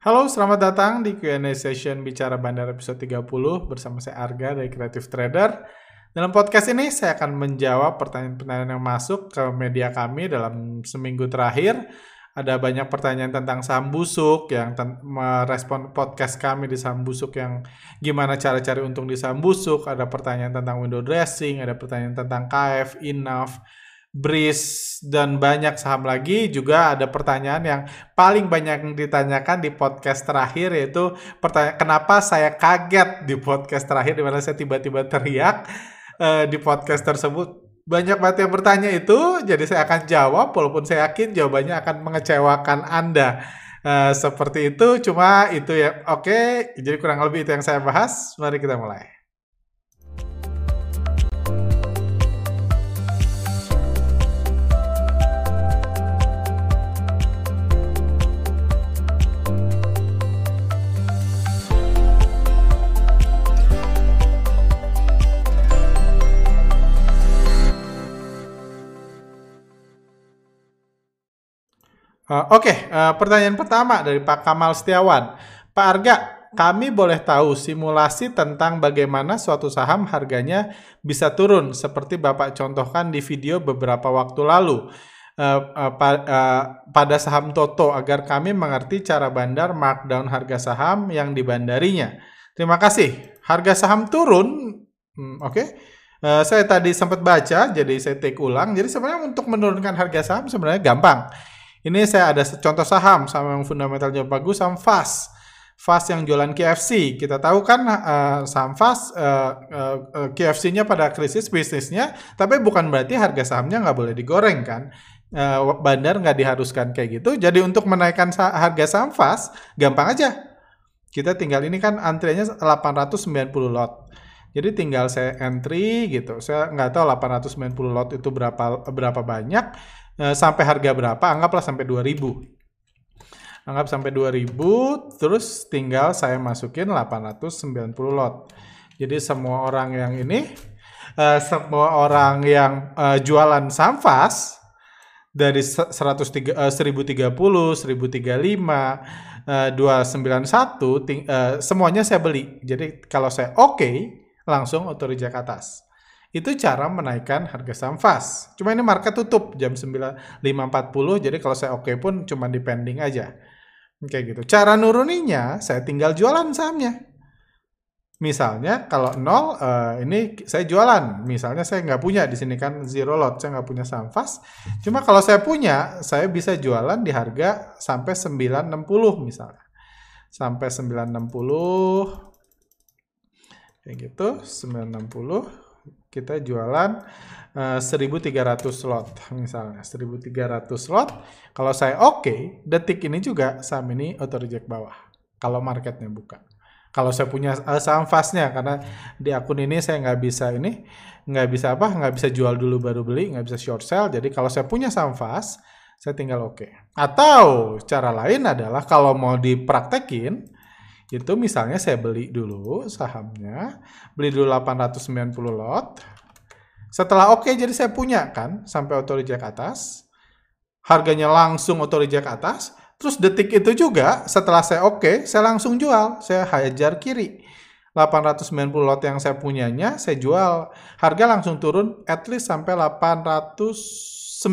Halo, selamat datang di Q&A session Bicara Bandar episode 30 bersama saya Arga dari Creative Trader. Dalam podcast ini saya akan menjawab pertanyaan-pertanyaan yang masuk ke media kami dalam seminggu terakhir. Ada banyak pertanyaan tentang saham busuk yang merespon podcast kami di saham busuk yang gimana cara cari untung di saham busuk. Ada pertanyaan tentang window dressing, ada pertanyaan tentang KF, INAF, Breeze dan banyak saham lagi juga ada pertanyaan yang paling banyak ditanyakan di podcast terakhir yaitu pertanyaan kenapa saya kaget di podcast terakhir di mana saya tiba-tiba teriak uh, di podcast tersebut? Banyak banget yang bertanya itu jadi saya akan jawab walaupun saya yakin jawabannya akan mengecewakan Anda. Uh, seperti itu cuma itu ya. Oke okay, jadi kurang lebih itu yang saya bahas. Mari kita mulai Uh, Oke, okay, uh, eh, pertanyaan pertama dari Pak Kamal Setiawan. Pak Arga, kami boleh tahu simulasi tentang bagaimana suatu saham harganya bisa turun seperti Bapak contohkan di video beberapa waktu lalu uh, uh, pa, uh, pada saham Toto agar kami mengerti cara bandar markdown harga saham yang dibandarinya. Terima kasih. Harga saham turun, hmm, oke. Okay. Uh, saya tadi sempat baca, jadi saya take ulang. Jadi sebenarnya untuk menurunkan harga saham sebenarnya gampang ini saya ada contoh saham, saham yang fundamentalnya bagus, saham FAS. FAS yang jualan KFC. Kita tahu kan uh, saham FAS, uh, uh, uh, KFC-nya pada krisis bisnisnya, tapi bukan berarti harga sahamnya nggak boleh digoreng kan. Uh, bandar nggak diharuskan kayak gitu. Jadi untuk menaikkan sah harga saham FAS, gampang aja. Kita tinggal ini kan antriannya 890 lot. Jadi tinggal saya entry gitu. Saya nggak tahu 890 lot itu berapa berapa banyak Eh, sampai harga berapa? Anggaplah sampai 2000. Anggap sampai 2000, terus tinggal saya masukin 890 lot. Jadi semua orang yang ini, uh, semua orang yang uh, jualan samfas dari 130, uh, 1030, 1035, uh, 291, ting, uh, semuanya saya beli. Jadi kalau saya oke, okay, langsung auto atas. Itu cara menaikkan harga saham FAS. Cuma ini market tutup jam 9.540, jadi kalau saya oke okay pun cuma depending aja. Kayak gitu. Cara nuruninya, saya tinggal jualan sahamnya. Misalnya kalau nol, uh, ini saya jualan. Misalnya saya nggak punya di sini kan zero lot, saya nggak punya saham FAS. Cuma kalau saya punya, saya bisa jualan di harga sampai 960 misalnya. Sampai 960 kayak gitu, 960 kita jualan uh, eh, 1300 slot misalnya. 1300 slot kalau saya oke okay, detik ini juga saham ini auto reject bawah. Kalau marketnya buka. Kalau saya punya uh, saham fastnya karena di akun ini saya nggak bisa ini nggak bisa apa nggak bisa jual dulu baru beli nggak bisa short sell. Jadi kalau saya punya saham fast saya tinggal oke. Okay. atau cara lain adalah kalau mau dipraktekin itu misalnya saya beli dulu sahamnya, beli dulu 890 lot. Setelah oke okay, jadi saya punya kan sampai auto reject atas. Harganya langsung auto reject atas. Terus detik itu juga setelah saya oke, okay, saya langsung jual. Saya hajar kiri. 890 lot yang saya punyanya saya jual. Harga langsung turun at least sampai 890.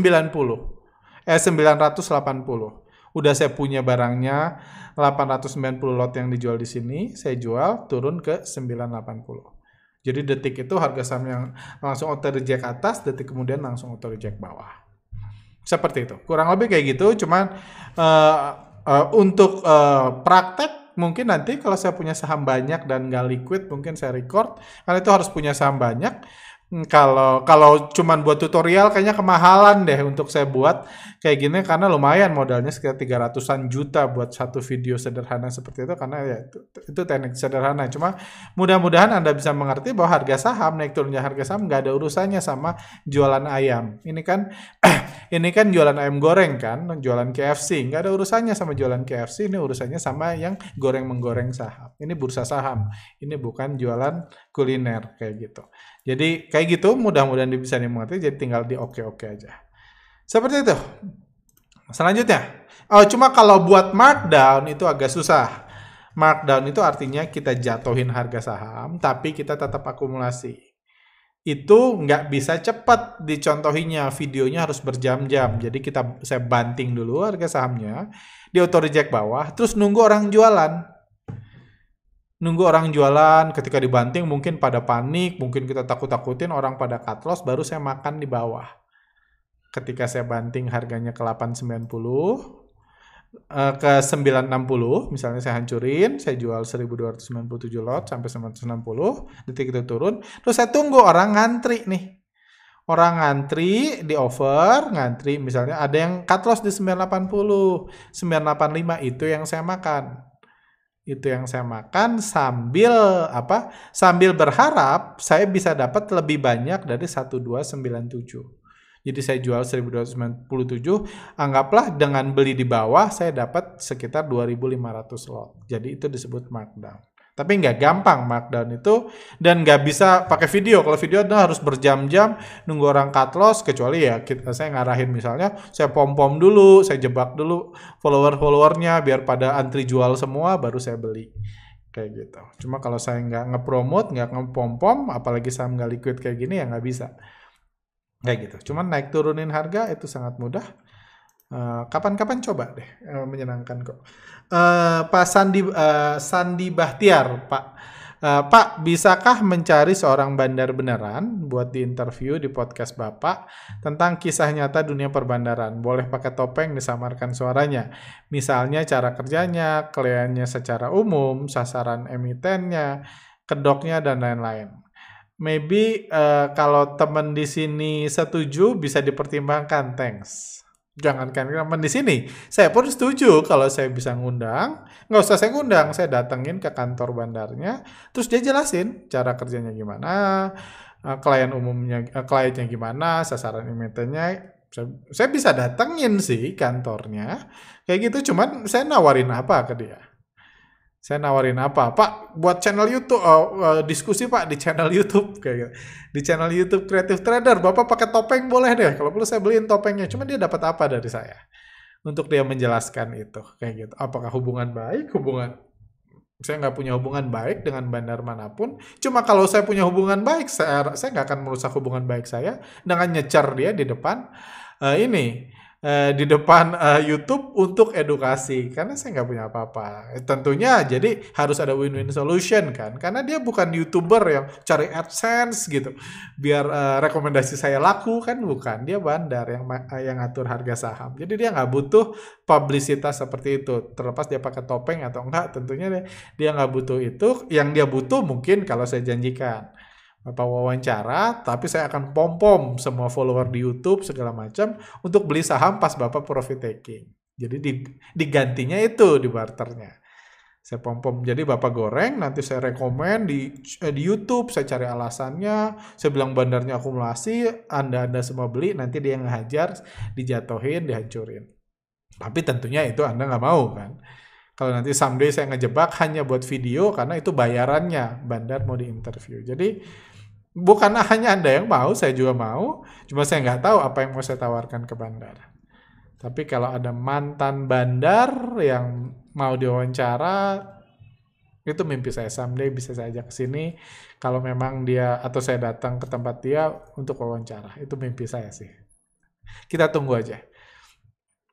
Eh 980 udah saya punya barangnya 890 lot yang dijual di sini, saya jual turun ke 980. Jadi detik itu harga saham yang langsung auto reject atas, detik kemudian langsung auto reject bawah. Seperti itu. Kurang lebih kayak gitu, cuman uh, uh, untuk uh, praktek mungkin nanti kalau saya punya saham banyak dan nggak liquid mungkin saya record karena itu harus punya saham banyak kalau kalau cuman buat tutorial kayaknya kemahalan deh untuk saya buat kayak gini karena lumayan modalnya sekitar 300-an juta buat satu video sederhana seperti itu karena ya itu, itu teknik sederhana cuma mudah-mudahan Anda bisa mengerti bahwa harga saham naik turunnya harga saham nggak ada urusannya sama jualan ayam. Ini kan ini kan jualan ayam goreng kan, jualan KFC nggak ada urusannya sama jualan KFC, ini urusannya sama yang goreng menggoreng saham. Ini bursa saham, ini bukan jualan kuliner kayak gitu. Jadi kayak gitu mudah-mudahan bisa dimengerti jadi tinggal di oke-oke aja. Seperti itu. Selanjutnya, oh cuma kalau buat markdown itu agak susah. Markdown itu artinya kita jatuhin harga saham, tapi kita tetap akumulasi. Itu nggak bisa cepat dicontohinya, videonya harus berjam-jam. Jadi kita saya banting dulu harga sahamnya, di auto reject bawah, terus nunggu orang jualan. Nunggu orang jualan, ketika dibanting mungkin pada panik, mungkin kita takut-takutin orang pada cut loss, baru saya makan di bawah ketika saya banting harganya ke 890 uh, ke 960 misalnya saya hancurin saya jual 1297 lot sampai 960 detik itu turun. Terus saya tunggu orang ngantri nih. Orang ngantri di over ngantri misalnya ada yang cut loss di 980 985 itu yang saya makan. Itu yang saya makan sambil apa? Sambil berharap saya bisa dapat lebih banyak dari 1297 jadi saya jual 1297, anggaplah dengan beli di bawah saya dapat sekitar 2500 lot. Jadi itu disebut markdown. Tapi nggak gampang markdown itu dan nggak bisa pakai video. Kalau video itu harus berjam-jam nunggu orang cut loss kecuali ya kita saya ngarahin misalnya saya pom-pom dulu, saya jebak dulu follower-followernya biar pada antri jual semua baru saya beli kayak gitu. Cuma kalau saya nggak ngepromot, nggak ngepom-pom, apalagi saya nggak liquid kayak gini ya nggak bisa. Kayak gitu. Cuman naik turunin harga itu sangat mudah. Eh, kapan-kapan uh, coba deh, uh, menyenangkan kok. Uh, Pak Sandi uh, Sandi Bahtiar, Pak. Uh, Pak, bisakah mencari seorang bandar beneran buat di interview di podcast Bapak tentang kisah nyata dunia perbandaran? Boleh pakai topeng disamarkan suaranya. Misalnya cara kerjanya, kliennya secara umum, sasaran emitennya, kedoknya, dan lain-lain maybe uh, kalau teman di sini setuju bisa dipertimbangkan thanks. Jangankan teman di sini saya pun setuju kalau saya bisa ngundang. Nggak usah saya ngundang saya datengin ke kantor bandarnya terus dia jelasin cara kerjanya gimana uh, klien umumnya uh, kliennya gimana sasaran emitennya saya, saya bisa datengin sih kantornya kayak gitu. Cuman saya nawarin apa ke dia saya nawarin apa? Pak buat channel YouTube uh, uh, diskusi pak di channel YouTube. Kayak gitu. di channel YouTube Creative Trader. Bapak pakai topeng boleh deh. Kalau perlu saya beliin topengnya. Cuma dia dapat apa dari saya? Untuk dia menjelaskan itu. Kayak gitu. Apakah hubungan baik? Hubungan saya nggak punya hubungan baik dengan bandar mana pun. Cuma kalau saya punya hubungan baik saya saya nggak akan merusak hubungan baik saya dengan nyecer dia di depan. Uh, ini uh, di depan uh, YouTube untuk edukasi. Karena saya nggak punya apa-apa. Tentunya jadi harus ada win-win solution kan. Karena dia bukan youtuber yang cari adsense gitu. Biar uh, rekomendasi saya laku kan bukan. Dia bandar yang uh, yang atur harga saham. Jadi dia nggak butuh publisitas seperti itu. Terlepas dia pakai topeng atau enggak tentunya dia nggak butuh itu. Yang dia butuh mungkin kalau saya janjikan Bapak wawancara, tapi saya akan pom-pom semua follower di YouTube segala macam untuk beli saham pas Bapak profit taking. Jadi digantinya itu di barternya. Saya pom-pom. Jadi Bapak goreng, nanti saya rekomend di eh, di YouTube, saya cari alasannya, saya bilang bandarnya akumulasi, Anda-anda semua beli, nanti dia ngehajar, dijatuhin, dihancurin. Tapi tentunya itu Anda nggak mau kan. Kalau nanti someday saya ngejebak hanya buat video karena itu bayarannya bandar mau diinterview. Jadi bukan hanya Anda yang mau, saya juga mau. Cuma saya nggak tahu apa yang mau saya tawarkan ke bandar. Tapi kalau ada mantan bandar yang mau diwawancara, itu mimpi saya. Someday bisa saya ajak ke sini. Kalau memang dia atau saya datang ke tempat dia untuk wawancara. Itu mimpi saya sih. Kita tunggu aja.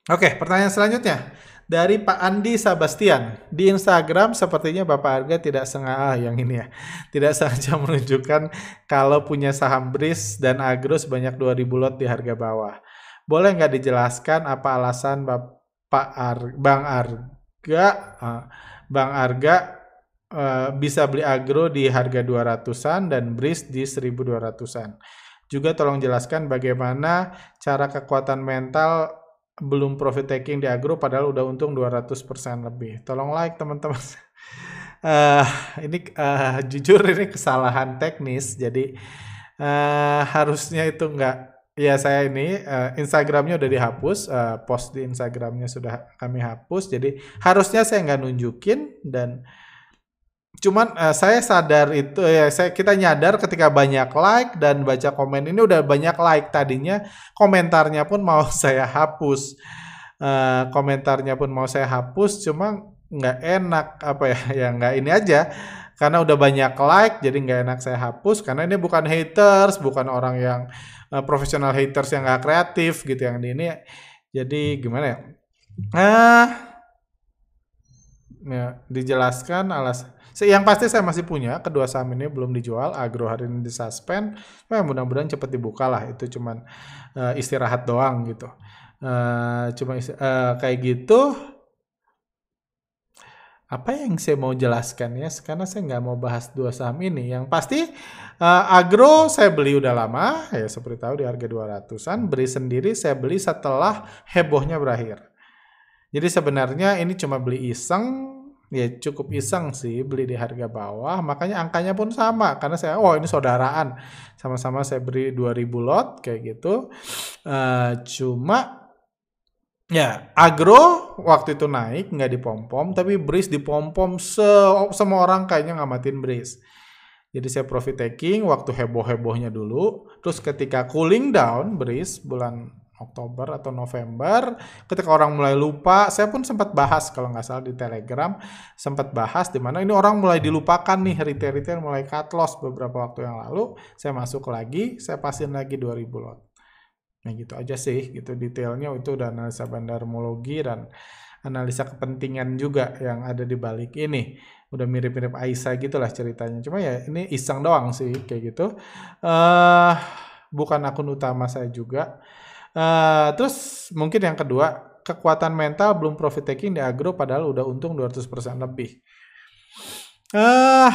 Oke, pertanyaan selanjutnya dari Pak Andi Sabastian di Instagram sepertinya Bapak Harga tidak sengaja ah, yang ini ya tidak sengaja menunjukkan kalau punya saham BRIS dan Agro sebanyak 2000 lot di harga bawah. Boleh nggak dijelaskan apa alasan Bapak Ar Bang Arga uh, Bang Arga uh, bisa beli Agro di harga 200-an dan BRIS di 1200-an. Juga tolong jelaskan bagaimana cara kekuatan mental belum profit taking di agro padahal udah untung 200% lebih. Tolong like teman-teman. uh, ini uh, jujur ini kesalahan teknis jadi uh, harusnya itu enggak ya saya ini uh, Instagramnya udah dihapus uh, post di Instagramnya sudah kami hapus jadi harusnya saya nggak nunjukin dan Cuman uh, saya sadar itu ya saya kita nyadar ketika banyak like dan baca komen ini udah banyak like tadinya komentarnya pun mau saya hapus. uh, komentarnya pun mau saya hapus cuma nggak enak apa ya ya nggak ini aja. Karena udah banyak like jadi nggak enak saya hapus karena ini bukan haters bukan orang yang uh, profesional haters yang nggak kreatif gitu yang ini. Jadi gimana ya? Ah ya dijelaskan alas yang pasti saya masih punya kedua saham ini belum dijual agro hari ini disuspend. Ya mudah-mudahan cepat dibuka lah itu cuman uh, istirahat doang gitu. Uh, cuma uh, kayak gitu apa yang saya mau jelaskan ya karena saya nggak mau bahas dua saham ini. Yang pasti uh, agro saya beli udah lama ya seperti tahu di harga 200-an beri sendiri saya beli setelah hebohnya berakhir. Jadi sebenarnya ini cuma beli iseng ya cukup iseng sih beli di harga bawah. Makanya angkanya pun sama karena saya oh ini saudaraan. Sama-sama saya beri 2000 lot kayak gitu. Uh, cuma Ya, agro waktu itu naik nggak dipom-pom, tapi bris dipom-pom se semua orang kayaknya ngamatin bris. Jadi saya profit taking waktu heboh-hebohnya dulu, terus ketika cooling down bris bulan Oktober atau November, ketika orang mulai lupa, saya pun sempat bahas kalau nggak salah di Telegram, sempat bahas di mana ini orang mulai dilupakan nih retail-retail mulai cut loss beberapa waktu yang lalu, saya masuk lagi, saya pasin lagi 2000 lot. Nah gitu aja sih, gitu detailnya itu udah analisa bandarmologi dan analisa kepentingan juga yang ada di balik ini. Udah mirip-mirip Aisyah gitulah ceritanya. Cuma ya ini iseng doang sih kayak gitu. Uh, bukan akun utama saya juga. Uh, terus mungkin yang kedua, kekuatan mental belum profit taking di agro padahal udah untung 200% lebih. Uh,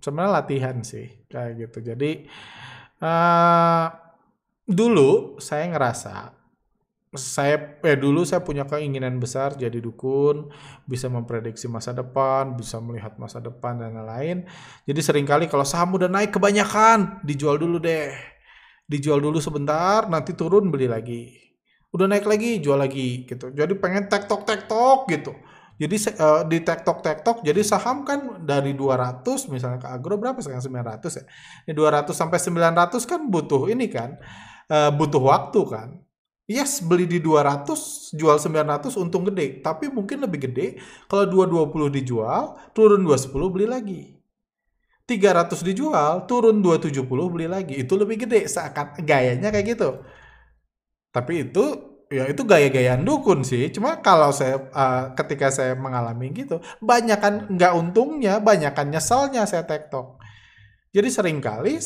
sebenarnya latihan sih kayak gitu. Jadi uh, dulu saya ngerasa saya eh dulu saya punya keinginan besar jadi dukun, bisa memprediksi masa depan, bisa melihat masa depan dan lain-lain. Jadi sering kali kalau saham udah naik kebanyakan, dijual dulu deh. Dijual dulu sebentar, nanti turun beli lagi. Udah naik lagi, jual lagi gitu. Jadi pengen tektok tektok gitu. Jadi uh, di tektok tektok jadi saham kan dari 200 misalnya ke agro berapa sekarang 900 ya. Ini 200 sampai 900 kan butuh ini kan uh, butuh waktu kan. Yes, beli di 200, jual 900 untung gede. Tapi mungkin lebih gede kalau 220 dijual, turun 210 beli lagi. 300 dijual, turun 270 beli lagi. Itu lebih gede. Seakan gayanya kayak gitu. Tapi itu ya itu gaya-gayaan dukun sih. Cuma kalau saya uh, ketika saya mengalami gitu, banyak kan nggak untungnya, banyak kan nyeselnya saya tektok. Jadi sering kali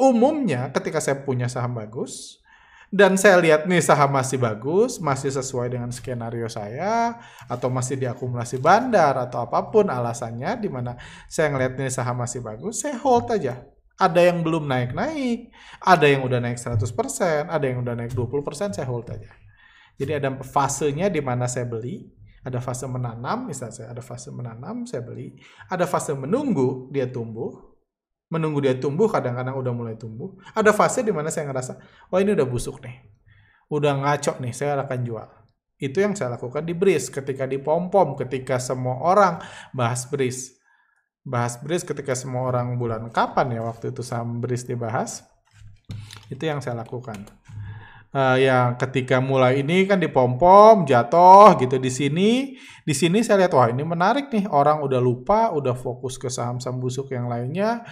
umumnya ketika saya punya saham bagus dan saya lihat nih saham masih bagus, masih sesuai dengan skenario saya atau masih diakumulasi bandar atau apa pun alasannya di mana saya ngeliat nih saham masih bagus, saya hold aja. Ada yang belum naik-naik, ada yang udah naik 100%, ada yang udah naik 20%, saya hold aja. Jadi ada fasenya di mana saya beli, ada fase menanam, misalnya ada fase menanam, saya beli, ada fase menunggu dia tumbuh, menunggu dia tumbuh kadang-kadang udah mulai tumbuh. Ada fase di mana saya ngerasa wah oh, ini udah busuk nih. Udah ngaco nih saya akan jual. Itu yang saya lakukan di bris ketika di pom pom ketika semua orang bahas bris bahas bris ketika semua orang bulan kapan ya waktu itu saham bris dibahas? Itu yang saya lakukan. Uh, yang ketika mulai ini kan di pom pom jatuh gitu di sini. Di sini saya lihat wah ini menarik nih. Orang udah lupa udah fokus ke saham-saham busuk yang lainnya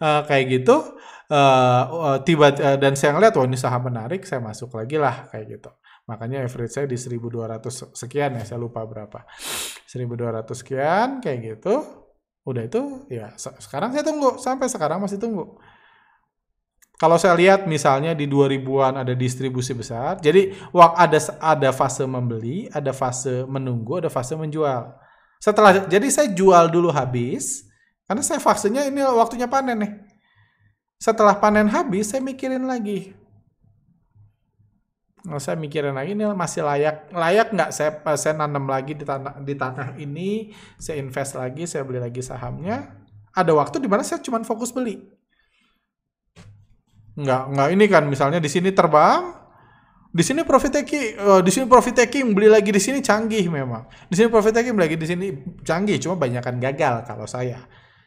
uh, kayak gitu uh, tiba uh, dan saya ngeliat wah ini saham menarik saya masuk lagi lah kayak gitu. Makanya average saya di 1200 sekian ya saya lupa berapa. 1200 sekian kayak gitu. Udah itu ya sekarang saya tunggu sampai sekarang masih tunggu. Kalau saya lihat misalnya di 2000-an ada distribusi besar, jadi ada ada fase membeli, ada fase menunggu, ada fase menjual. Setelah jadi saya jual dulu habis, karena saya fasenya ini waktunya panen nih. Setelah panen habis, saya mikirin lagi. Nah, saya mikirin lagi ini masih layak layak nggak saya saya nanam lagi di tanah di tanah ini, saya invest lagi, saya beli lagi sahamnya. Ada waktu di mana saya cuma fokus beli. Nggak nggak ini kan misalnya di sini terbang, di sini profit taking, uh, di sini profit taking beli lagi di sini canggih memang. Di sini profit taking beli lagi di sini canggih, cuma banyakkan gagal kalau saya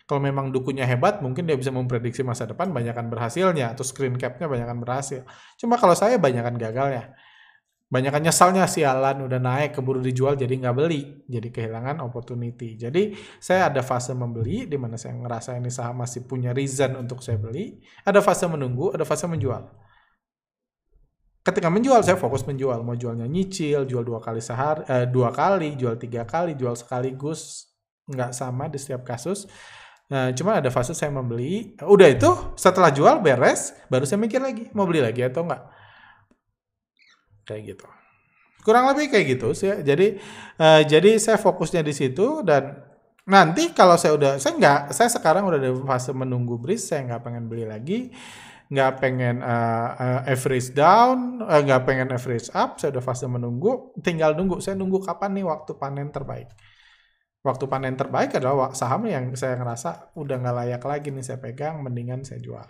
kalau memang dukunnya hebat, mungkin dia bisa memprediksi masa depan banyakkan berhasilnya, atau screen capnya banyakkan berhasil. Cuma kalau saya banyakkan gagalnya. banyak kan nyesalnya sialan udah naik keburu dijual jadi nggak beli. Jadi kehilangan opportunity. Jadi saya ada fase membeli di mana saya ngerasa ini saham masih punya reason untuk saya beli. Ada fase menunggu ada fase menjual. Ketika menjual saya fokus menjual. Mau jualnya nyicil jual dua kali sehari eh, dua kali jual tiga kali jual sekaligus. Nggak sama di setiap kasus Nah, cuma ada fase saya membeli. Udah itu, setelah jual beres, baru saya mikir lagi mau beli lagi atau enggak. Kayak gitu. Kurang lebih kayak gitu sih. Jadi uh, jadi saya fokusnya di situ dan nanti kalau saya udah saya nggak saya sekarang udah di fase menunggu bris saya nggak pengen beli lagi. Nggak pengen uh, uh, average down nggak uh, pengen average up saya udah fase menunggu. Tinggal nunggu saya nunggu kapan nih waktu panen terbaik waktu panen terbaik adalah saham yang saya ngerasa udah nggak layak lagi nih saya pegang mendingan saya jual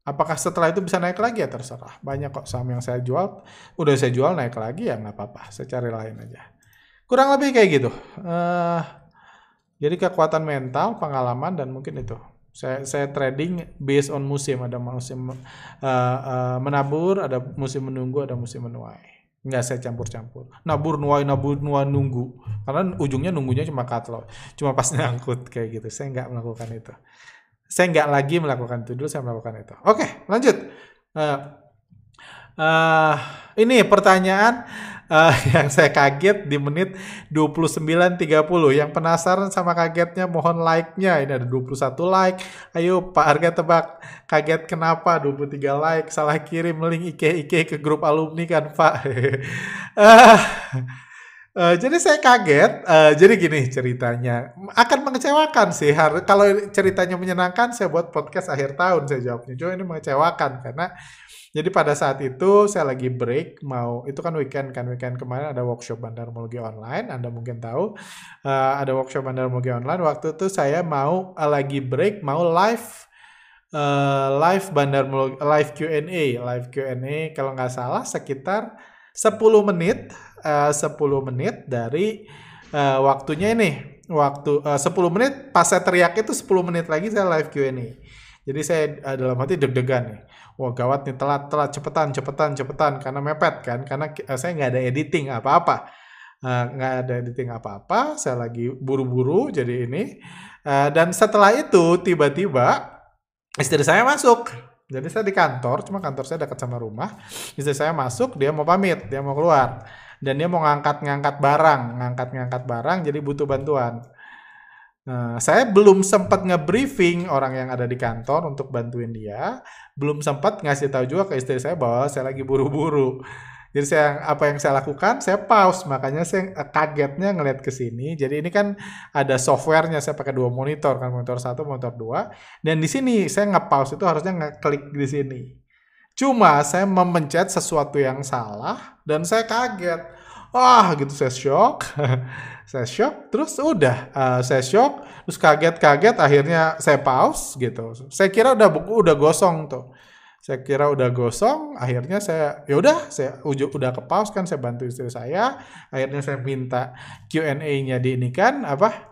Apakah setelah itu bisa naik lagi ya terserah. Banyak kok saham yang saya jual, udah saya jual naik lagi ya nggak apa-apa. Saya cari lain aja. Kurang lebih kayak gitu. Uh, jadi kekuatan mental, pengalaman dan mungkin itu. Saya saya trading based on musim. Ada musim uh, uh, menabur, ada musim menunggu, ada musim menuai. Nggak saya campur-campur. Nabur nuai, nabur nuai nunggu. Karena ujungnya nunggunya cuma cut loh. Cuma pas nyangkut kayak gitu. Saya nggak melakukan itu saya nggak lagi melakukan itu dulu saya melakukan itu oke lanjut uh, uh, ini pertanyaan uh, yang saya kaget di menit 29.30 yang penasaran sama kagetnya mohon like-nya. Ini ada 21 like. Ayo Pak Harga tebak. Kaget kenapa 23 like? Salah kirim link IK-IK ke grup alumni kan Pak? Uh, Uh, jadi saya kaget. Uh, jadi gini ceritanya. Akan mengecewakan sih. Kalau ceritanya menyenangkan, saya buat podcast akhir tahun saya jawabnya. Cuma ini mengecewakan karena jadi pada saat itu saya lagi break mau itu kan weekend kan weekend kemarin ada workshop bandarmologi online. Anda mungkin tahu uh, ada workshop bandarmologi online. Waktu itu saya mau uh, lagi break mau live uh, live bandarmologi live Q&A live Q&A kalau nggak salah sekitar 10 menit uh, 10 menit dari uh, waktunya ini. Waktu uh, 10 menit pas saya teriak itu 10 menit lagi saya live Q&A. Jadi saya uh, dalam hati deg-degan nih. Wah gawat nih telat telat cepetan cepetan cepetan. Karena mepet kan karena uh, saya nggak ada editing apa-apa. Nggak uh, ada editing apa-apa saya lagi buru-buru jadi ini. Uh, dan setelah itu tiba-tiba istri saya masuk. Jadi saya di kantor cuma kantor saya dekat sama rumah. Istri saya masuk dia mau pamit dia mau keluar. Dan dia mau ngangkat-ngangkat barang, ngangkat-ngangkat barang jadi butuh bantuan. Nah, saya belum sempat nge-briefing orang yang ada di kantor untuk bantuin dia, belum sempat ngasih tahu juga ke istri saya bahwa saya lagi buru-buru. Jadi saya apa yang saya lakukan, saya pause. Makanya saya eh, kagetnya ngeliat ke sini. Jadi ini kan ada softwarenya, saya pakai dua monitor kan, monitor satu, monitor dua. Dan di sini saya nge-pause itu harusnya ngeklik di sini. Cuma saya memencet sesuatu yang salah dan saya kaget. Wah gitu saya shock. saya shock terus udah uh, saya shock terus kaget-kaget akhirnya saya pause gitu. Saya kira udah udah gosong tuh. Saya kira udah gosong, akhirnya saya ya udah saya ujuk udah ke pause kan saya bantu istri saya. Akhirnya saya minta Q&A-nya di ini kan apa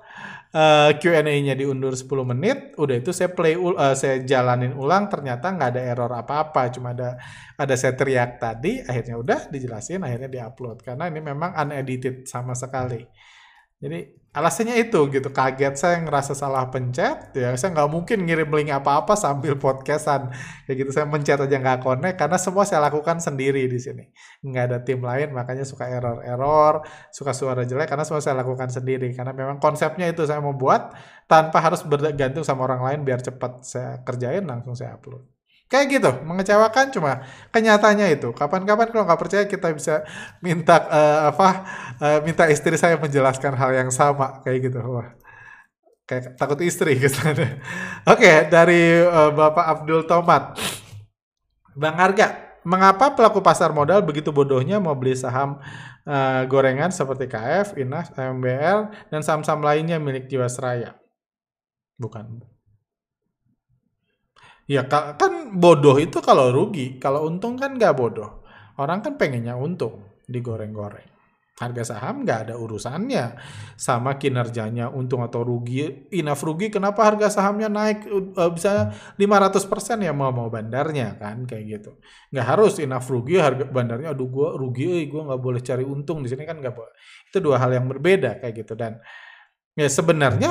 uh, eh, Q&A-nya diundur 10 menit, udah itu saya play uh, saya jalanin ulang ternyata nggak ada error apa-apa, cuma ada ada saya teriak tadi, akhirnya udah dijelasin, akhirnya diupload karena ini memang unedited sama sekali. Jadi alasannya itu gitu. Kaget saya ngerasa salah pencet ya saya nggak mungkin ngirim link apa-apa sambil podcastan. Kayak gitu saya mencet aja nggak connect karena semua saya lakukan sendiri di sini. Nggak ada tim lain makanya suka error-error suka suara jelek karena semua saya lakukan sendiri. Karena memang konsepnya itu saya mau buat tanpa harus bergantung sama orang lain biar cepat saya kerjain langsung saya upload Kayak gitu, mengecewakan cuma kenyataannya itu. Kapan-kapan kalau nggak percaya kita bisa minta uh, apa, uh, minta istri saya menjelaskan hal yang sama kayak gitu. Wah, kayak takut istri gitu. Oke, okay, dari uh, Bapak Abdul Tomat, Bang Harga, mengapa pelaku pasar modal begitu bodohnya mau beli saham uh, gorengan seperti KF, Inas, MBL, dan saham-saham lainnya milik Jiwasraya? Bukan. Ya kan bodoh itu kalau rugi, kalau untung kan nggak bodoh. Orang kan pengennya untung digoreng-goreng. harga saham nggak ada urusannya sama kinerjanya untung atau rugi enough rugi kenapa harga sahamnya naik uh, bisa 500% ya mau mau bandarnya kan kayak gitu nggak harus enough rugi harga bandarnya aduh gua rugi eh gua nggak boleh cari untung di sini kan nggak boleh itu dua hal yang berbeda kayak gitu dan ya sebenarnya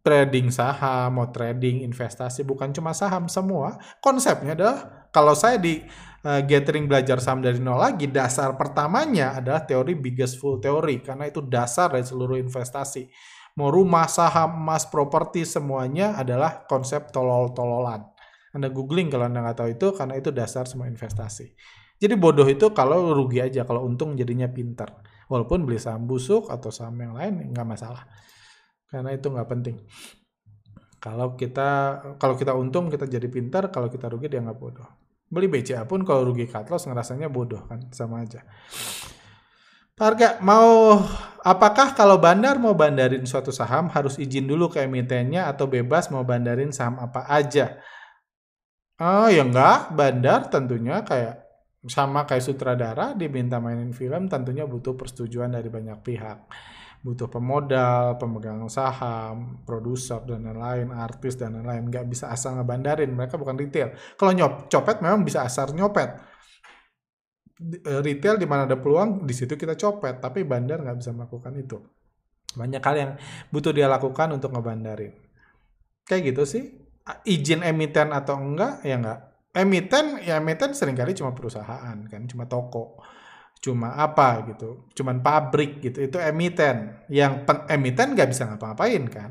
trading saham mau trading investasi bukan cuma saham semua konsepnya adalah kalau saya di uh, gathering belajar saham dari nol lagi, dasar pertamanya adalah teori biggest full teori karena itu dasar dari seluruh investasi. Mau rumah, saham, emas, properti semuanya adalah konsep tolol-tololan. Anda googling kalau Anda nggak tahu itu karena itu dasar semua investasi. Jadi bodoh itu kalau rugi aja, kalau untung jadinya pintar. Walaupun beli saham busuk atau saham yang lain nggak masalah. Karena itu nggak penting. Kalau kita kalau kita untung kita jadi pintar, kalau kita rugi dia nggak bodoh. Beli BCA pun kalau rugi cut loss ngerasanya bodoh kan, sama aja. Harga mau apakah kalau bandar mau bandarin suatu saham harus izin dulu ke emitennya atau bebas mau bandarin saham apa aja? Oh ya enggak, bandar tentunya kayak sama kayak sutradara diminta mainin film tentunya butuh persetujuan dari banyak pihak butuh pemodal, pemegang saham, produser dan lain-lain, artis dan lain-lain. Nggak bisa asal ngebandarin, mereka bukan retail. Kalau nyop, copet memang bisa asal nyopet. Eh, retail di mana ada peluang, di situ kita copet. Tapi bandar nggak bisa melakukan itu. Banyak hal yang butuh dia lakukan untuk ngebandarin. Kayak gitu sih. Izin emiten atau enggak, ya enggak. Emiten, ya emiten sering kali cuma perusahaan kan, cuma toko cuma apa gitu, cuman pabrik gitu, itu emiten. Yang emiten nggak bisa ngapa-ngapain kan.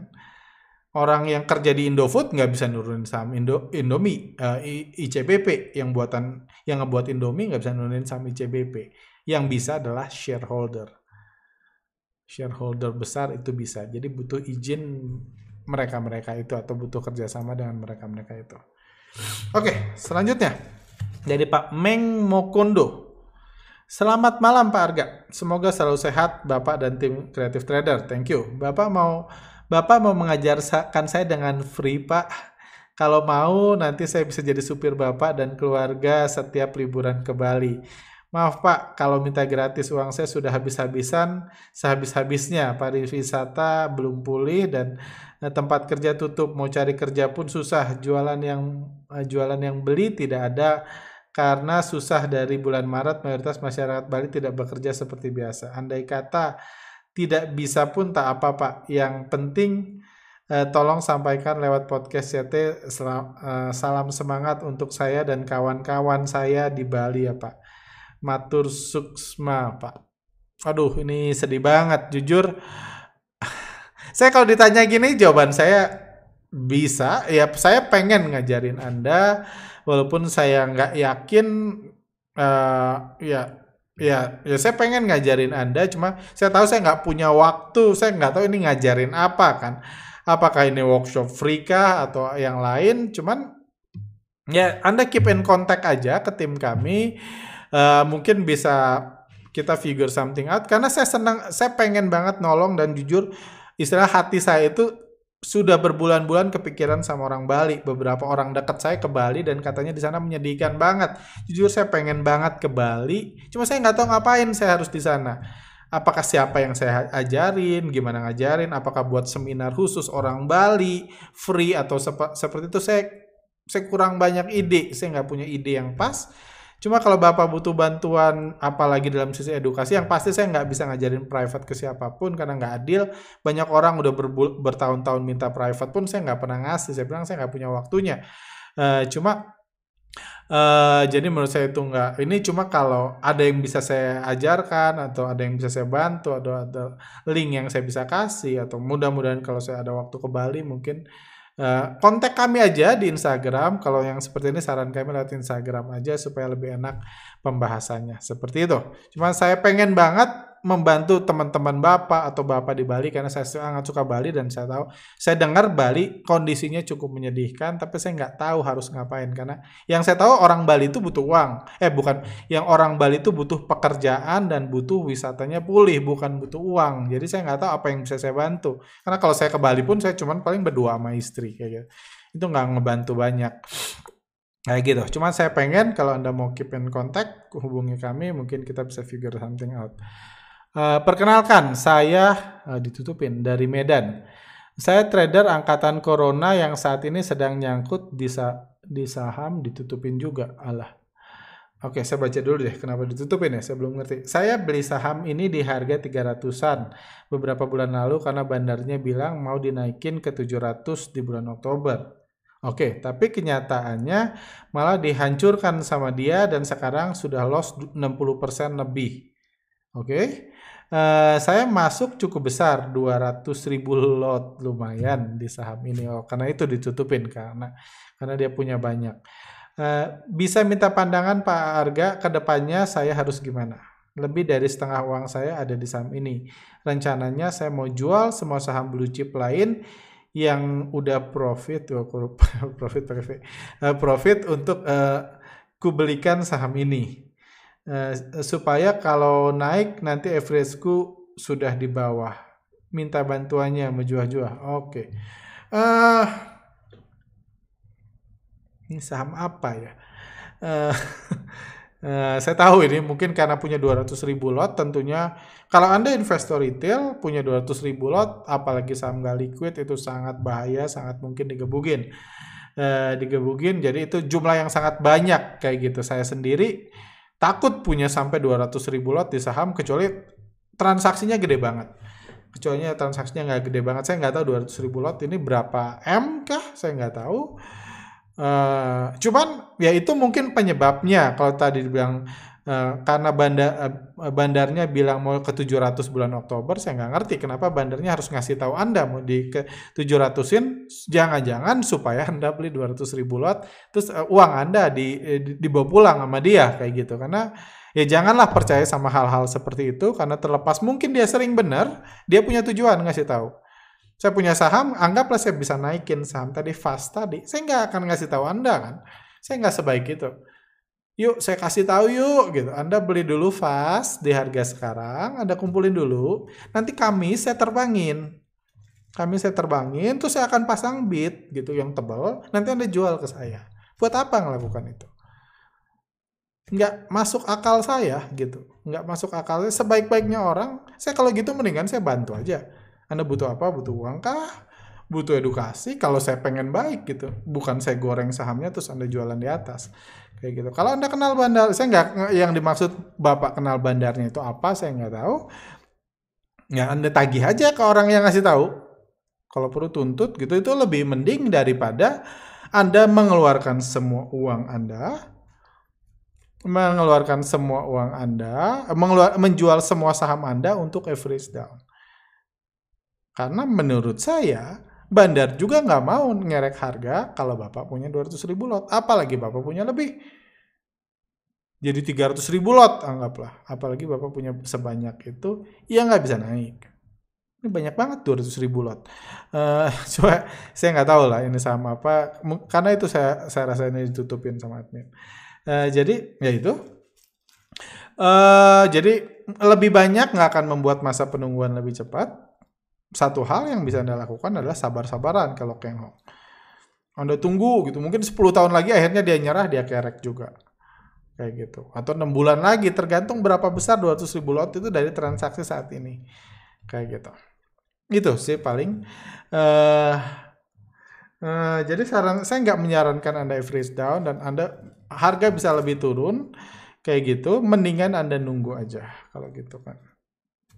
Orang yang kerja di Indofood nggak bisa nurunin saham Indo, Indomie, uh, ICBP yang buatan yang ngebuat Indomie nggak bisa nurunin saham ICBP. Yang bisa adalah shareholder. Shareholder besar itu bisa. Jadi butuh izin mereka-mereka itu atau butuh kerjasama dengan mereka-mereka itu. Oke, selanjutnya dari Pak Meng Mokondo. Selamat malam Pak Arga. Semoga selalu sehat Bapak dan tim Creative Trader. Thank you. Bapak mau Bapak mau mengajarkan saya dengan free Pak. Kalau mau nanti saya bisa jadi supir Bapak dan keluarga setiap liburan ke Bali. Maaf Pak, kalau minta gratis uang saya sudah habis-habisan, sehabis-habisnya. Pariwisata belum pulih dan eh, tempat kerja tutup. Mau cari kerja pun susah. Jualan yang eh, jualan yang beli tidak ada karena susah dari bulan Maret mayoritas masyarakat Bali tidak bekerja seperti biasa. Andai kata tidak bisa pun tak apa Pak. Yang penting eh, tolong sampaikan lewat podcast CT eh, salam semangat untuk saya dan kawan-kawan saya di Bali ya Pak. Matur suksma Pak. Aduh ini sedih banget jujur. saya kalau ditanya gini jawaban saya bisa ya saya pengen ngajarin Anda walaupun saya nggak yakin uh, ya ya ya saya pengen ngajarin anda cuma saya tahu saya nggak punya waktu saya nggak tahu ini ngajarin apa kan. Apakah ini workshop free kah atau yang lain cuman ya anda keep in contact aja ke tim kami. Uh, mungkin bisa kita figure something out karena saya senang saya pengen banget nolong dan jujur istilah hati saya itu sudah berbulan-bulan kepikiran sama orang Bali. Beberapa orang dekat saya ke Bali dan katanya di sana menyedihkan banget. Jujur saya pengen banget ke Bali, cuma saya nggak tahu ngapain saya harus di sana. Apakah siapa yang saya ajarin, gimana ngajarin, apakah buat seminar khusus orang Bali, free atau sep seperti itu saya saya kurang banyak ide, saya nggak punya ide yang pas. Cuma kalau Bapak butuh bantuan apalagi dalam sisi edukasi yang pasti saya nggak bisa ngajarin private ke siapa pun karena nggak adil. Banyak orang udah bertahun-tahun minta private pun saya nggak pernah ngasih. Saya bilang saya nggak punya waktunya. Uh, cuma Uh, jadi menurut saya itu nggak ini cuma kalau ada yang bisa saya ajarkan atau ada yang bisa saya bantu atau ada link yang saya bisa kasih atau mudah-mudahan kalau saya ada waktu ke Bali mungkin Uh, kontak kami aja di Instagram. Kalau yang seperti ini saran kami lewat Instagram aja supaya lebih enak pembahasannya. Seperti itu. Cuma saya pengen banget membantu teman-teman Bapak atau Bapak di Bali karena saya sangat suka Bali dan saya tahu saya dengar Bali kondisinya cukup menyedihkan tapi saya nggak tahu harus ngapain karena yang saya tahu orang Bali itu butuh uang. Eh bukan yang orang Bali itu butuh pekerjaan dan butuh wisatanya pulih bukan butuh uang. Jadi saya nggak tahu apa yang bisa saya bantu. Karena kalau saya ke Bali pun saya cuman paling berdua sama istri kayak gitu. Itu nggak ngebantu banyak. Kayak gitu. Cuma saya pengen kalau Anda mau keep in contact, hubungi kami, mungkin kita bisa figure something out. Uh, perkenalkan, saya uh, ditutupin dari Medan. Saya trader angkatan Corona yang saat ini sedang nyangkut di, sa di saham ditutupin juga. Allah. Oke, saya baca dulu deh kenapa ditutupin ya, saya belum ngerti. Saya beli saham ini di harga 300-an beberapa bulan lalu karena bandarnya bilang mau dinaikin ke 700 di bulan Oktober. Oke, tapi kenyataannya malah dihancurkan sama dia dan sekarang sudah loss 60% lebih. Oke, uh, saya masuk cukup besar 200 ribu lot lumayan di saham ini. Oh, karena itu ditutupin karena karena dia punya banyak. Uh, bisa minta pandangan Pak Arga ke depannya saya harus gimana? Lebih dari setengah uang saya ada di saham ini. Rencananya saya mau jual semua saham blue chip lain yang udah profit, oh, profit profit, uh, profit untuk uh, kubelikan saham ini uh, supaya kalau naik nanti average-ku sudah di bawah. Minta bantuannya menjual-jual. Oke. Okay. Uh, ini saham apa ya? Uh, Uh, saya tahu ini mungkin karena punya 200 ribu lot tentunya kalau Anda investor retail punya 200 ribu lot apalagi saham gak liquid itu sangat bahaya sangat mungkin digebugin uh, digebugin jadi itu jumlah yang sangat banyak kayak gitu saya sendiri takut punya sampai 200 ribu lot di saham kecuali transaksinya gede banget. Kecuali transaksinya nggak gede banget. Saya nggak tahu 200 ribu lot ini berapa M kah? Saya nggak tahu. Uh, cuman ya itu mungkin penyebabnya. Kalau tadi dibilang uh, karena bandar uh, bandarnya bilang mau ke 700 bulan Oktober saya nggak ngerti kenapa bandarnya harus ngasih tahu Anda mau di ke 700-in jangan-jangan supaya Anda beli 200 ribu lot terus uh, uang Anda di, di dibawa pulang sama dia kayak gitu karena ya janganlah percaya sama hal-hal seperti itu karena terlepas mungkin dia sering benar dia punya tujuan ngasih tahu saya punya saham, anggaplah saya bisa naikin saham tadi fast tadi. Saya nggak akan ngasih tahu Anda kan. Saya nggak sebaik itu. Yuk, saya kasih tahu yuk gitu. Anda beli dulu fast di harga sekarang, Anda kumpulin dulu. Nanti kami saya terbangin. Kami saya terbangin, terus saya akan pasang bid gitu yang tebal. Nanti Anda jual ke saya. Buat apa ngelakukan itu? Nggak masuk akal saya gitu. Nggak masuk akal. Sebaik-baiknya orang, saya kalau gitu mendingan saya bantu aja anda butuh apa? Butuh uang kah? Butuh edukasi? Kalau saya pengen baik gitu. Bukan saya goreng sahamnya terus Anda jualan di atas. Kayak gitu. Kalau Anda kenal bandar, saya nggak yang dimaksud Bapak kenal bandarnya itu apa, saya nggak tahu. Ya Anda tagih aja ke orang yang ngasih tahu. Kalau perlu tuntut gitu itu lebih mending daripada Anda mengeluarkan semua uang Anda mengeluarkan semua uang Anda, mengeluar, menjual semua saham Anda untuk average down. Karena menurut saya, bandar juga nggak mau ngerek harga kalau Bapak punya 200 ribu lot. Apalagi Bapak punya lebih. Jadi 300 ribu lot anggaplah. Apalagi Bapak punya sebanyak itu, ya nggak bisa naik. Ini banyak banget 200 ribu lot. Uh, coba saya nggak tahu lah ini sama apa. Karena itu saya saya rasa ini ditutupin sama admin. Uh, jadi ya itu. Uh, jadi lebih banyak nggak akan membuat masa penungguan lebih cepat satu hal yang bisa Anda lakukan adalah sabar-sabaran kalau Keng Hong. Anda tunggu gitu, mungkin 10 tahun lagi akhirnya dia nyerah, dia kerek juga. Kayak gitu. Atau 6 bulan lagi, tergantung berapa besar 200 ribu lot itu dari transaksi saat ini. Kayak gitu. Itu sih paling. Uh, uh, jadi saran saya nggak menyarankan Anda freeze down dan Anda harga bisa lebih turun kayak gitu, mendingan Anda nunggu aja kalau gitu kan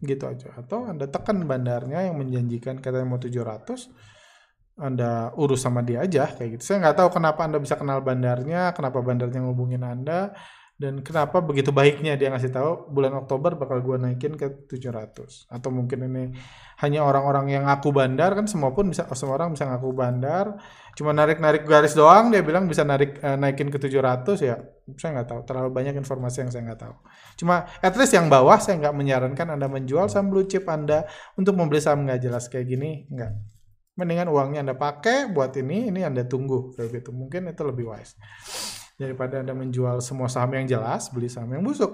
gitu aja. Atau anda tekan bandarnya yang menjanjikan katanya mau 700 anda urus sama dia aja kayak gitu. Saya nggak tahu kenapa anda bisa kenal bandarnya kenapa bandarnya ngubungin anda dan kenapa begitu baiknya dia ngasih tahu bulan Oktober bakal gue naikin ke 700 atau mungkin ini hanya orang-orang yang ngaku bandar kan semua pun bisa semua orang bisa ngaku bandar. Cuma narik-narik garis doang dia bilang bisa narik uh, naikin ke 700 ya saya nggak tahu. Terlalu banyak informasi yang saya nggak tahu. Cuma at least yang bawah saya nggak menyarankan anda menjual saham blue chip anda untuk membeli saham nggak jelas kayak gini nggak. Mendingan uangnya anda pakai buat ini ini anda tunggu kayak gitu. Mungkin itu lebih wise daripada Anda menjual semua saham yang jelas, beli saham yang busuk.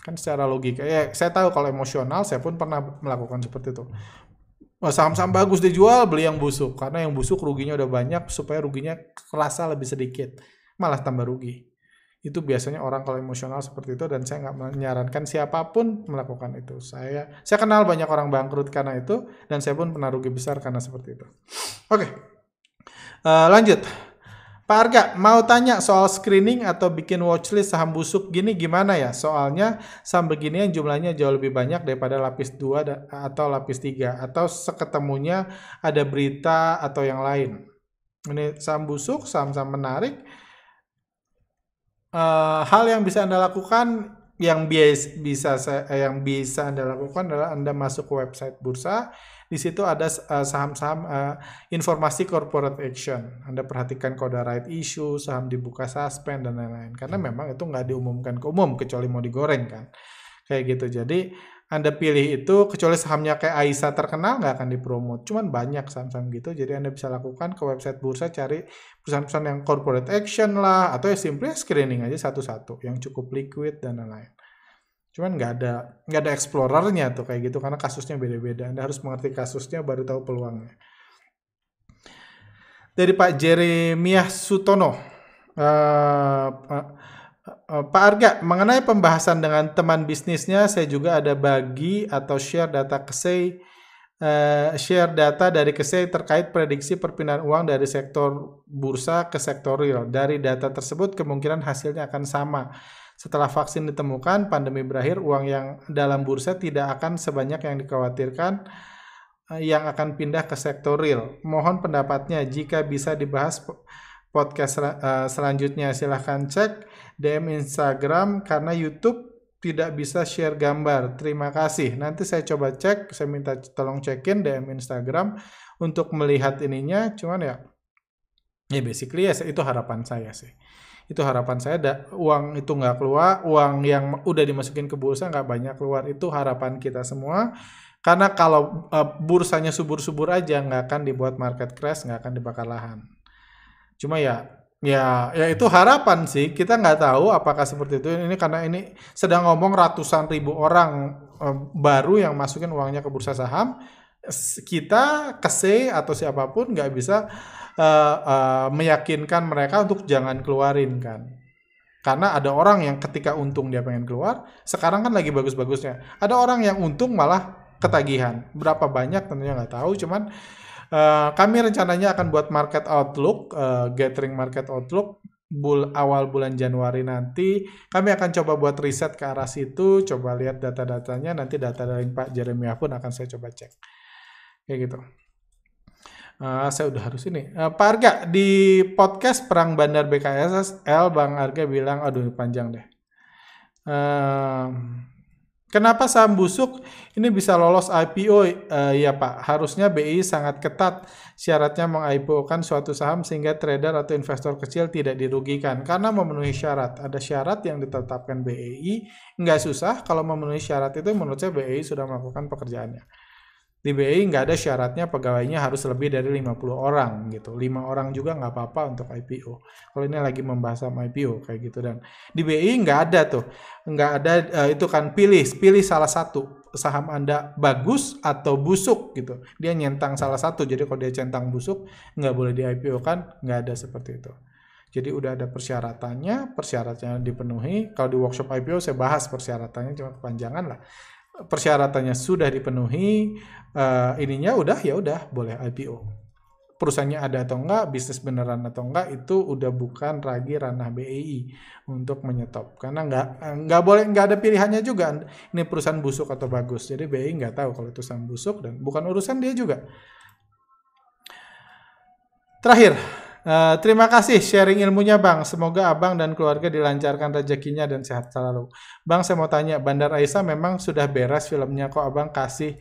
Kan secara logika, ya saya tahu kalau emosional saya pun pernah melakukan seperti itu. saham-saham bagus dijual, beli yang busuk. Karena yang busuk ruginya udah banyak, supaya ruginya kerasa lebih sedikit. Malah tambah rugi. Itu biasanya orang kalau emosional seperti itu dan saya nggak menyarankan siapa pun melakukan itu. Saya saya kenal banyak orang bangkrut karena itu dan saya pun pernah rugi besar karena seperti itu. Oke, uh, lanjut. Pak Arga, mau tanya soal screening atau bikin watchlist saham busuk gini gimana ya? Soalnya saham beginian jumlahnya jauh lebih banyak daripada lapis 2 atau lapis 3 atau seketemunya ada berita atau yang lain. Ini saham busuk, saham-saham menarik. Uh, hal yang bisa Anda lakukan yang bias, bisa yang bisa Anda lakukan adalah Anda masuk ke website bursa di situ ada eh, saham-saham uh, informasi corporate action. Anda perhatikan kode right issue, saham dibuka suspend dan lain-lain. Karena memang itu nggak diumumkan ke umum kecuali mau digoreng kan. Kayak gitu. Jadi anda pilih itu kecuali sahamnya kayak Aisyah terkenal nggak akan dipromot. Cuman banyak saham-saham gitu. Jadi Anda bisa lakukan ke website bursa cari perusahaan-perusahaan yang corporate action lah atau ya simply screening aja satu-satu yang cukup liquid dan lain-lain. Cuman nggak ada nggak ada explorernya tuh kayak gitu karena kasusnya beda-beda. Anda harus mengerti kasusnya baru tahu peluangnya. Dari Pak Jeremiah Sutono. Uh, uh, uh, Pak Arga, mengenai pembahasan dengan teman bisnisnya, saya juga ada bagi atau share data kesei uh, share data dari kesei terkait prediksi perpindahan uang dari sektor bursa ke sektor real. Dari data tersebut kemungkinan hasilnya akan sama setelah vaksin ditemukan, pandemi berakhir, uang yang dalam bursa tidak akan sebanyak yang dikhawatirkan eh, yang akan pindah ke sektor real. Mohon pendapatnya jika bisa dibahas podcast uh, selanjutnya silahkan cek DM Instagram karena YouTube tidak bisa share gambar. Terima kasih. Nanti saya coba cek, saya minta tolong cekin DM Instagram untuk melihat ininya. Cuman ya, ya basically ya itu harapan saya sih itu harapan saya da, uang itu nggak keluar uang yang udah dimasukin ke bursa nggak banyak keluar itu harapan kita semua karena kalau uh, bursanya subur-subur aja nggak akan dibuat market crash nggak akan dibakar lahan cuma ya ya ya itu harapan sih kita nggak tahu apakah seperti itu ini karena ini sedang ngomong ratusan ribu orang uh, baru yang masukin uangnya ke bursa saham kita kese atau siapa pun nggak bisa uh, uh, meyakinkan mereka untuk jangan keluarin kan. Karena ada orang yang ketika untung dia pengen keluar, sekarang kan lagi bagus-bagusnya. Ada orang yang untung malah ketagihan. Berapa banyak tentunya nggak tahu, cuman uh, kami rencananya akan buat market outlook, uh, gathering market outlook bul awal bulan Januari nanti kami akan coba buat riset ke arah situ coba lihat data-datanya nanti data dari Pak Jeremiah pun akan saya coba cek kayak gitu Uh, saya udah harus ini. Uh, Pak Arga, di podcast Perang Bandar BKSL, Bang Arga bilang, aduh panjang deh. Uh, kenapa saham busuk ini bisa lolos IPO? Uh, ya Pak, harusnya BI sangat ketat syaratnya meng-IPO kan suatu saham sehingga trader atau investor kecil tidak dirugikan karena memenuhi syarat. Ada syarat yang ditetapkan BEI, nggak susah. Kalau memenuhi syarat itu menurut saya BEI sudah melakukan pekerjaannya di BI nggak ada syaratnya pegawainya harus lebih dari 50 orang gitu. 5 orang juga nggak apa-apa untuk IPO. Kalau ini lagi membahas sama IPO kayak gitu dan di BI nggak ada tuh. Nggak ada uh, itu kan pilih pilih salah satu saham Anda bagus atau busuk gitu. Dia nyentang salah satu. Jadi kalau dia centang busuk nggak boleh di IPO kan nggak ada seperti itu. Jadi udah ada persyaratannya, persyaratannya dipenuhi. Kalau di workshop IPO saya bahas persyaratannya cuma kepanjangan lah persyaratannya sudah dipenuhi, uh, ininya udah ya udah boleh IPO. Perusahaannya ada atau enggak, bisnis beneran atau enggak itu udah bukan lagi ranah BEI untuk menyetop karena enggak enggak boleh enggak ada pilihannya juga ini perusahaan busuk atau bagus. Jadi BEI enggak tahu kalau itu saham busuk dan bukan urusan dia juga. Terakhir, Uh, terima kasih sharing ilmunya Bang. Semoga Abang dan keluarga dilancarkan rezekinya dan sehat selalu. Bang, saya mau tanya, Bandar Aisyah memang sudah beres filmnya kok Abang kasih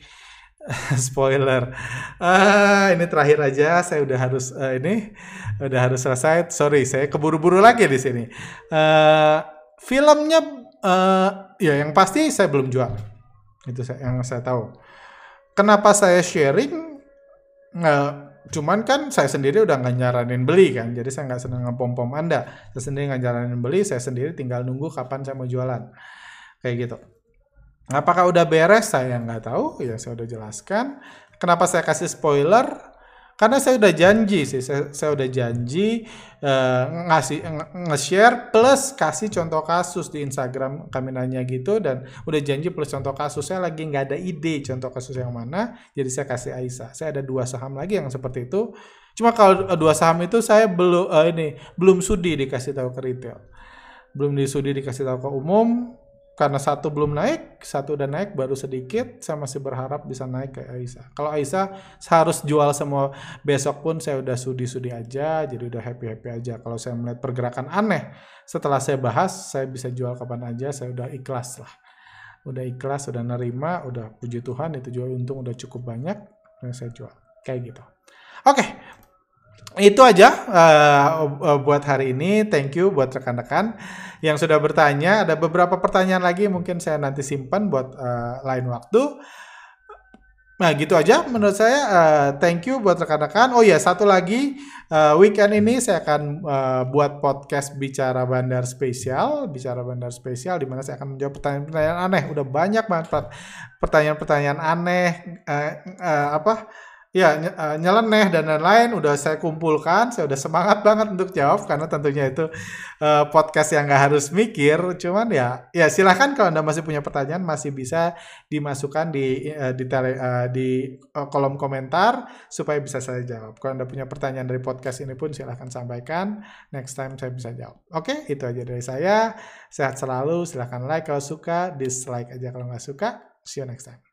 spoiler. Uh, ini terakhir aja, saya udah harus uh, ini udah harus selesai. Sorry, saya keburu-buru lagi di sini. Uh, filmnya uh, ya yang pasti saya belum jual. Itu yang saya tahu. Kenapa saya sharing? Uh, Cuman kan saya sendiri udah nggak nyaranin beli kan, jadi saya nggak seneng ngepom-pom Anda. Saya sendiri nggak nyaranin beli, saya sendiri tinggal nunggu kapan saya mau jualan. Kayak gitu. Apakah udah beres? Saya nggak tahu, ya saya udah jelaskan. Kenapa saya kasih spoiler? Karena saya udah janji sih, saya, saya udah janji uh, ngasih nge-share plus kasih contoh kasus di Instagram kami nanya gitu dan udah janji plus contoh kasus. Saya lagi nggak ada ide contoh kasus yang mana, jadi saya kasih Aisyah. Saya ada dua saham lagi yang seperti itu. Cuma kalau dua saham itu saya belum uh, ini belum sudi dikasih tahu ke retail, belum disudi dikasih tahu ke umum karena satu belum naik, satu udah naik baru sedikit, saya masih berharap bisa naik ke Aisyah. Kalau Aisyah harus jual semua besok pun saya udah sudi-sudi aja, jadi udah happy-happy aja. Kalau saya melihat pergerakan aneh, setelah saya bahas, saya bisa jual kapan aja, saya udah ikhlas lah. Udah ikhlas, udah nerima, udah puji Tuhan, itu jual untung udah cukup banyak, yang saya jual. Kayak gitu. Oke, itu aja uh, buat hari ini. Thank you buat rekan-rekan yang sudah bertanya. Ada beberapa pertanyaan lagi mungkin saya nanti simpan buat uh, lain waktu. Nah gitu aja menurut saya. Uh, thank you buat rekan-rekan. Oh ya satu lagi uh, weekend ini saya akan uh, buat podcast bicara bandar spesial, bicara bandar spesial di mana saya akan menjawab pertanyaan-pertanyaan aneh. Udah banyak banget pertanyaan-pertanyaan aneh. Uh, uh, apa? Ya eh, nyeleneh dan lain-lain udah saya kumpulkan saya udah semangat banget untuk jawab karena tentunya itu uh, podcast yang nggak harus mikir cuman ya ya silahkan kalau anda masih punya pertanyaan masih bisa dimasukkan di uh, di tele, uh, di uh, kolom komentar supaya bisa saya jawab. Kalau anda punya pertanyaan dari podcast ini pun silahkan sampaikan next time saya bisa jawab. Oke itu aja dari saya. Sehat selalu silahkan like kalau suka dislike aja kalau nggak suka. See you next time